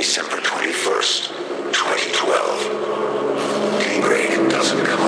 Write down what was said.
December 21st, 2012. Daybreak doesn't come.